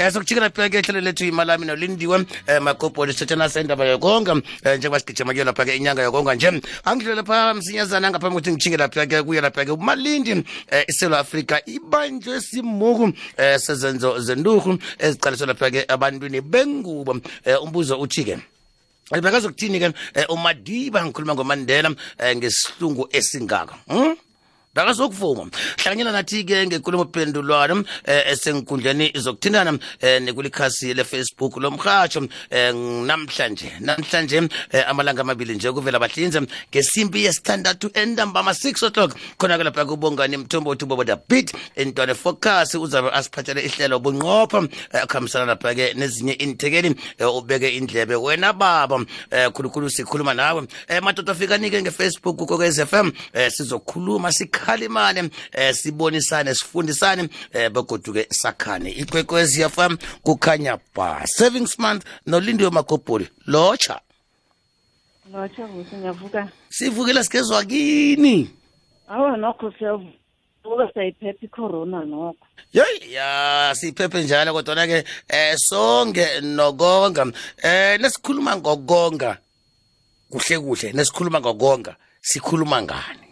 um sokujikela phela-ke ihlelo lethu imalami nolindiwe um makopoli sithathana sendaba yokonga um njengoba sigijima kuyo lapha-ke inyanga yokonga nje. Angidlule lapha msinyazana ngaphambi kokuthi ngijhinge lapha-ke kuye lapha-ke umalindi um isewula afrika ibanjwe simuku um sezenzo zenturhu eziqaliswe lapha-ke abantwini bengubo. Um umbuzo uthi-ke bekazokuthini-ke um umadiba ngikhuluma ngomandela um ngesihlungu esingaka? Hmm? Bakazokuvuma hlanganyela nathi-ke ngenkulumo pendulwano eh, esenkundleni zokuthintana um nekulikhasi lefacebook lomrhatsho um namhlanje. Namhlanje eh, amalanga amabili nje kuvela bahlinze ngesimpi yesithandathu entambama 6 o'clock. Khona-ke lapha kubongani mthombothi uboboda bit intwane focus uzabe asiphathele ihlelo bunqopha eh, akuhambisana lapha-ke nezinye inthekeli eh, ubeke indlebe wena baba. Eh, khulukhulu sikhuluma nawe. Eh, madoda afikanike ngefacebook kokwez f m. Sizokhuluma sizokhuluma sikhalimane eh, sibonisane sifundisane eh, begoduke sakhane. Ikwekwezi fm kukhanya ba. Savings month nolindiwe magobholi lotsha. Lotsha kuhle ngiyavuka. Sivukela sikezwa kini? Awa nokho siyavuka sayiphepha icorona nokho. Yeyi ya siphephe njalo kodwana-ke eh sonke nokonga. Eh nesikhuluma ngokonga kuhle kuhle nesikhuluma ngokonga sikhuluma ngani?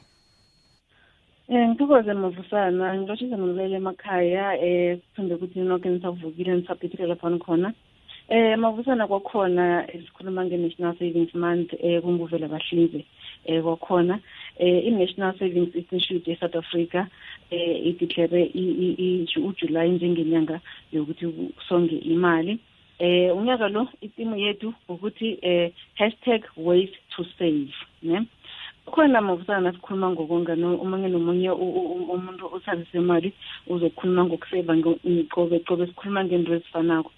Um ngithokoze mavusana ngilotshisa nomlele emakhaya um kuthombe ukuthi noke nisavukile nisaphethile lapha nikhona. Um mavusana kwakhona sikhuluma nge-national savings month um kumbuvela bahlinze um kwakhona. Um i-national savings institute e-south africa um ideclare ujulayi njengenyanga yokuthi songe imali. Um unyaka lo itimu yethu ukuthi um hashtag ways to save ne? Khona mavusana sikhuluma ngokonga omunye nomunye umuntu osazisa imali uzokhuluma ngokuseva qobe qobe sikhuluma ngento ezifanako.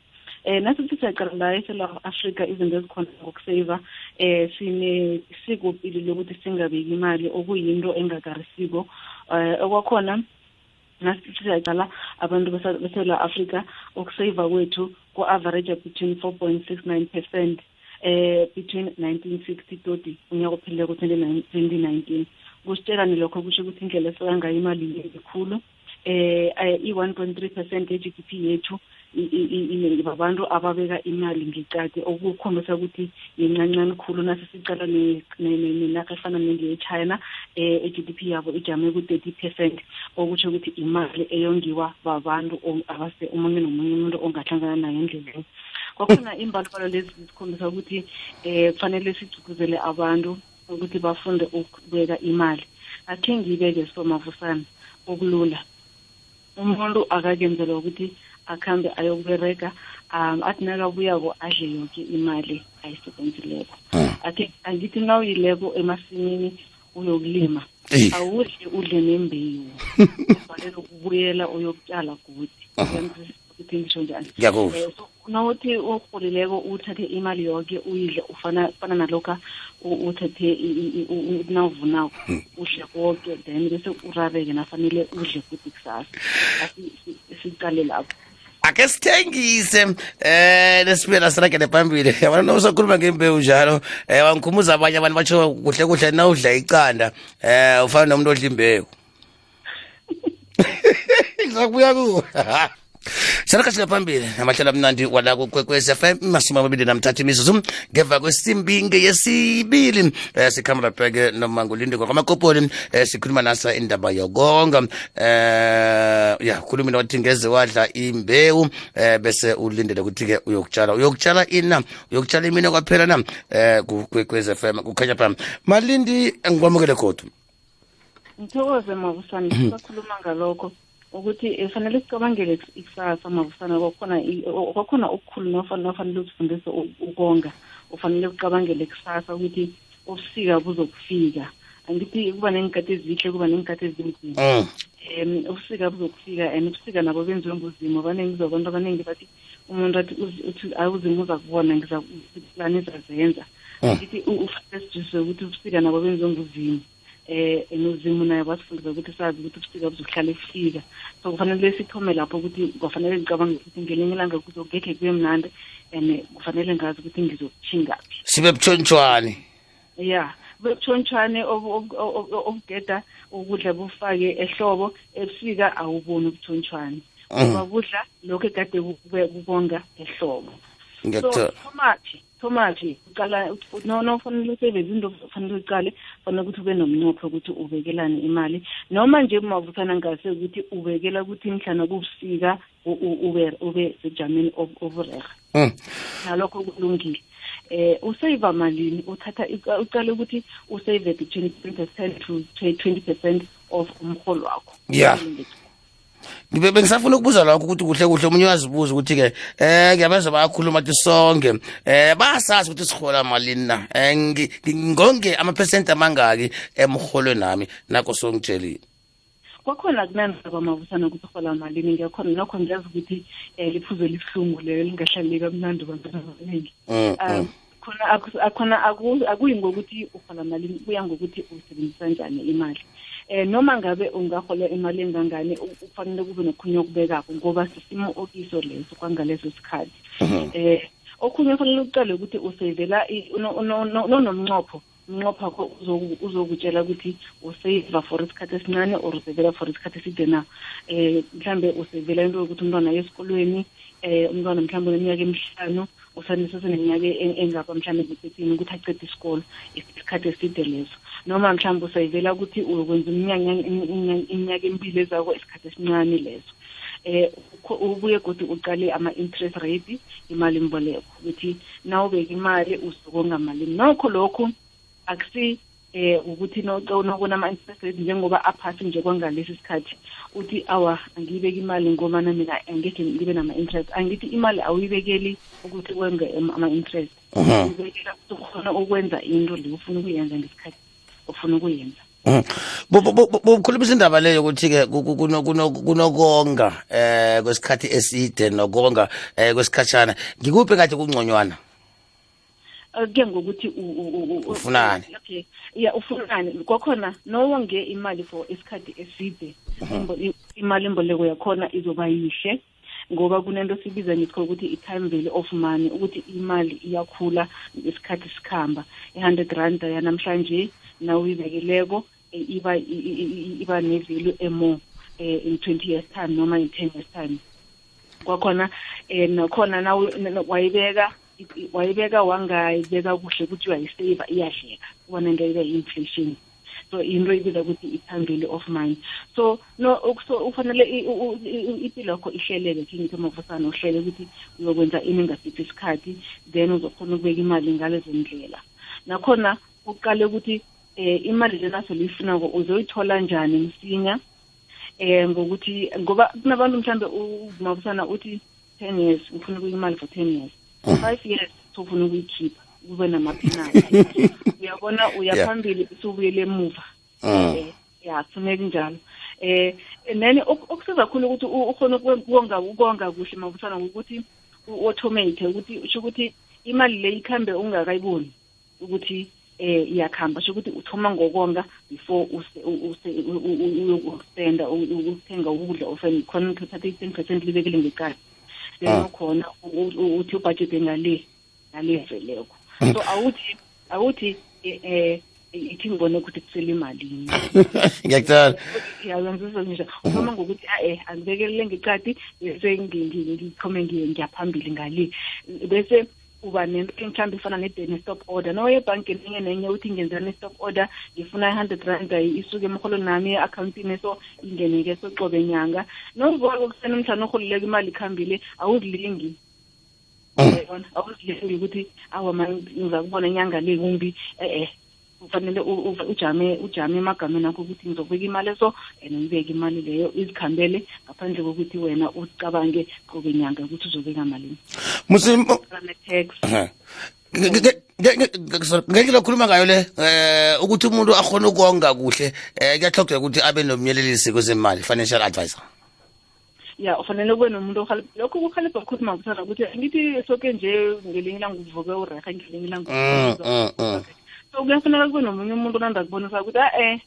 Um nasithi siyaqala la esela afrika izinto ezikhona ngokuseva um sinesikopili lokuthi singabeki imali okuyinto engakarisiko. Um okwakhona nasithi siyaqala abantu besewula afrika ukuseva kwethu ku-average between four point six nine percent. Eh between 1960 toti unyaka ophelele ku-2019 kusitshelani lokho kusho ukuthi indlela eseka ngayo imali ekhulu eh i-1.3 percent ye-GDP yethu babantu ababeka imali ngecade okukhombisa ukuthi yincancane khulu nase sicala nenarha efana nenge-china um i-gdp yabo ijame ku-thirty percent. Okutsho ukuthi imali eyongiwa babantu abase omunye nomunye umuntu ongahlangana nayo endleleni. Kwakhona imbalobalo lezi zikhombisa ukuthi um kufanele sigcuguzele abantu ukuthi bafunde ukubeka imali. Akhe ngibeke somavusana okulula. Umuntu akakenzela ukuthi akhambe ayokubereka um athi nakabuyako adle yonke imali ayisebenzileko. Akhe angithi nawuyileko emasimini uyokulima awudle udle nembewu. Ufanele ukubuyela uyokutshala godi ukuthi ngisho njani nawuthi urholileko uthathe imali yonke uyidle ufana fana nalokha uthathe nawuvunako udle konke then bese urabeke nafanele udle futhi kusasa. Sicale lapho. Ake sithengise eh lesibela sirakele phambili. Yabona nosakhuluma ngembewu njalo um wangikhumuza abanye abantu batsho kuhle kuhle na udla icanda um ufana nomuntu odla imbewu. Ngizakubuya kuwo sirakashile phambili amahlelo amnandi wala kwekwez f m masumi amabili namthathu imizuzu ngeva kwesimbi ngeyesibili um sikhamba lapha-ke nomangulindi kwamakopoli um sikhuluma nasa indaba yokonga. Um ya khulumini wathi ngeze wadla imbewu um bese ulindele ukuthi-ke uyokutshala uyokutshala ina uyokutshala imini kwaphela na um kwekwez f m kukhanya pha. Malindi ngikwamukele kodwa ngithokoze mabusane sisakhuluma ngalokho. Ukuthi fanele sicabangele ikusasa mavusana kwakhona kwakhona okukhulu nofanele uzifundise ukonga ufanele ucabangele kusasa ukuthi ubusika buzokufika angithi kuba nengikhathi ezihle kuba nengikhathi ezinzima um ubusika buzokufika and ubusika nabo benziwe nguzimo abaningi abantu abaningi bathi umuntu athi uthi awuzima uza kubona ngizapulani izazenza ngithi ufanele sijuse ukuthi ubusika nabo benziwe nguzimo eh enozimu naye wasifundisa ukuthi sazi ukuthi ubusika buzohlala efika so kufanele sithome lapho ukuthi kufanele ngicabanga ukuthi ngelinye ilanga kuzogekhe kube mnandi and kufanele ngazi ukuthi ngizokutshingaphi sibe butshontshwane ya butshontshwane obugeda ukudla bufake ehlobo. Ebusika awuboni ubutshontshwane ngoba kudla lokho ekade kube kukonga ehlobo. So ngiyakuthola thomathi thomathi uqala no no fanele useve izinto fanele uqale fanele ukuthi ube nomnqopho ukuthi ubekelane imali. Noma nje mavuthana ngase ukuthi ubekela ukuthi mhlana kubusika ube ube sejameni ob- oburehe Mm. nalokho kulungile. Eh usave malini? Uthatha uqa- uqale ukuthi usave between 10% to 20% of umholo wakho. Yeah. Ngibe bengisafuna ukubuza lokho ukuthi kuhle kuhle umunye uyazibuza ukuthi-ke eh ngiyabezwa bayakhuluma ukuthi sonke. Eh basazi ukuthi sihola malini na. Eh ngi- ngi- ngonke amaphesenti amangaki emholweni nami nakho songitshelile kwakhona kunanda kwamavusana ukuthi uhola malini? Ngiyakhona nokho ngiyazi ukuthi um liphuzo elibuhlungu lelo lingahlali kamnandi bantwana abaningi Mm, um khona aku- akhona aku- akuyi ngokuthi uhola malini kuya ngokuthi usebenzisa njani imali. Eh noma ngabe ungahola imali engangani u- kufanele kube nokhunye okubekako ngoba sisimo okiso leso kwangaleso sikhathi. Eh okhunye kufanele uqale ukuthi usevela i- uno- uno- uno- unomncopho umncopho wakho uzoku- uzokutshela ukuthi useva for isikhathi esincane or usevela for isikhathi eside na. Eh mhlambe usevela into yokuthi umntwana aye esikolweni eh umntwana mhlawumbe uneminyaka emihlanu usaneseseneminyaka e- engapha mhlawumbe ngu-thirteen ukuthi acede isikolo isikhathi eside leso. Noma mhlawumbe usayivela ukuthi uyokwenza iminyaka emibili ezako isikhathi esincane leso. Eh ukho- ubuye kodwa uqale ama-interest rate imali mboleko. Ukuthi nawubeka imali uzokonga malini. Nokho lokhu akusi eh ukuthi nokuna ama-interest rate njengoba aphasi nje kwangalesi sikhathi uthi awa angiyibeki imali ngoba na mina angekhe ngibe nama-interest. Angithi imali awuyibekeli ukuthi wenge ama- ama-interest. Mhm. uyibekela ukuthi ukhona ukwenza into le ufuna ukuyenza ngesikhathi ofuna ukuyenza. Mhm. Bu- bu- bu- bukhulumisa indaba leyo ukuthi-ke ku- ku- kuno- kuno- kunokonga eh kwesikhathi eside nokonga eh kwesikhatshana. Ngikuphi kade kungconywana? Uh, kuya ngokuthi u- u- u- u- Ufunani? okay. Ya ufunani. Kwakhona nowonge imali for isikhathi eside imbo- i- imali imboleko yakhona izoba yihle ngoba kunento sibiza ngikho ukuthi i-time value of money ukuthi imali iyakhula isikhathi sikhamba. I-hundred rand yanamhlanje nawuyibekileko eh, iba i- i- i- iba ne-value emore eh, in twenty years time noma in ten years time. Kwakhona eh nakhona nawe n- wayibeka i- i- wayibeka wangayibeka kuhle ukuthi uyayisave iyadleka ubona into ibe inflation so into ibiza ukuthi i-time of money so no uk- so ufanele i- u- u- i- impilo yakho ihleleke khe ngithi mavusana uhlele ukuthi uyokwenza ini ngasiphi isikhathi then uzokhona ukubeka imali ngalezo ndlela. Nakhona uqale ukuthi eh imali lena soliyifunako uzoyithola njani msinya? Eh ngokuthi ngoba kunabantu mhlambe umavusana uthi 10 years ufuna ukuyika imali for 10 years. 5 years ufuna ukuyikhipha kube namaphenali uyabona uyaphambili usubuyele emuva Mm. Eh, ya kufuneka njalo eh then ok- okusiza kakhulu ukuthi u- ukhone ukonga ukonga kuhle mavusana ngokuthi u-automate ukuthi usho ukuthi imali le ikhambe ungakayiboni ukuthi eh iyakhamba sho ukuthi uthoma ngokonga before uyokusenda u- u- ukuthenga ukudla ofeni khona uthatha i-ten percent libekele ngekati Ah. then uthi ubhajete ngale ngale veleko mm. so awuthi awuthi um ithi ngibone ukuthi kusele imalini ngiyakuthala yayanzisa ukhoma ngokuthi a-e angibekelele ngecadi bese ngikhome ngiyaphambili ngale. Bese uba nento mhlawumbe ifana ne-deni stop order. Nawe ebhankeni enye nenye uthi ngenzela ne-stop order ngifuna i-hundred rand isuke emholweni nami e-akhawuntini so ingeneke socobe nyanga. Novuka kokuseni mhlawumbe uholileka imali ikhambile awuzilingi awuzilingi ukuthi awa ma ngiza kubona inyanga le kumbi eh-eh kufanele u- u- ujame ujame emagameni akho ukuthi ngizobeka imali so and ngibeke imali leyo izikhambele ngaphandle kokuthi wena ucabange qobe nyanga ukuthi uzobeka malini. Musi ne-tax ngeke lokhuluma ngayo le eh ukuthi umuntu akhona ukonga kuhle eh kuyahlogeka ukuthi abe nomyelelisi kwezemali financial advisor. Ya ufanele kube nomuntu lokho kuhalipha kakhulu mabuthana ukuthi ngithi soke nje ngelinye ilanga uvuke ureha ngelinye ilanga so kuyafuneka kube nomunye umuntu onanda kubonisa ukuthi a-e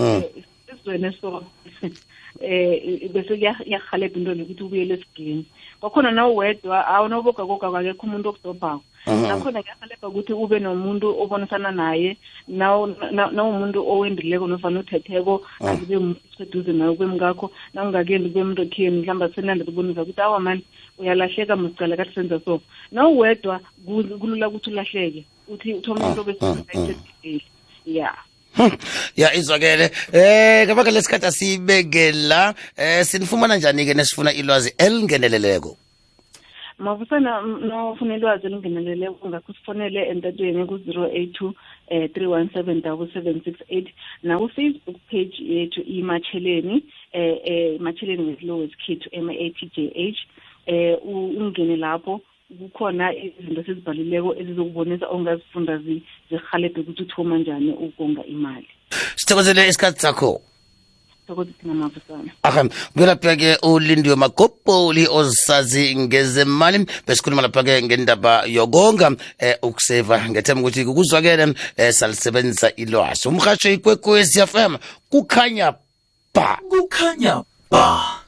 ah. sizwene sona eh bese kuyahalebha into lokuthi ubuyele esigeni kwakhona na uwedwa awunobogagoga kwakekho umuntu okudobhako nakhona kuyahalebha ukuthi ube nomuntu obonisana naye nawumuntu owendileko nofana uthetheko azibe seduze nawe kwemngakho nawungakendi kube muntu okheni mhlawumbe senande kubonisa ukuthi awa mani uyalahleka msicala kathi senza so. Nawuwedwa kulula ukuthi ulahleke uthi uthoma umuntu obesesedeli ya. Hmm. ya izwakele. Eh kabaka lesikhathi asibeke la eh sinifumana njani ke nesifuna ilwazi elingeneleleko? Mavusana nofuna ilwazi elingeneleleko ungakho sifonele entatweni ku-zero eight two um three one seven double seven six eight. Naku-facebook page yethu imatsheleni um um matsheleni wesilow wesikhethu m-a t j h. Um ungene lapho kukhona izinto esizibhalileko ezizokubonisa ongazifunda zihalebhe ukuthi uthoma njani ukonga imali. Sithokozele isikhathi sakho. Thokoze thina mavusana aha kuyelapha-ke ulindiwe magobholi ozisazi ngezemali. Besikhuluma lapha-ke ngendaba yokonga eh, ukuseva. Ngethemba ukuthi kukuzwakele eh, salisebenzisa ilwazi. Umrhatsho ikwekwezi fm kukhanya ba. Kukhanya ba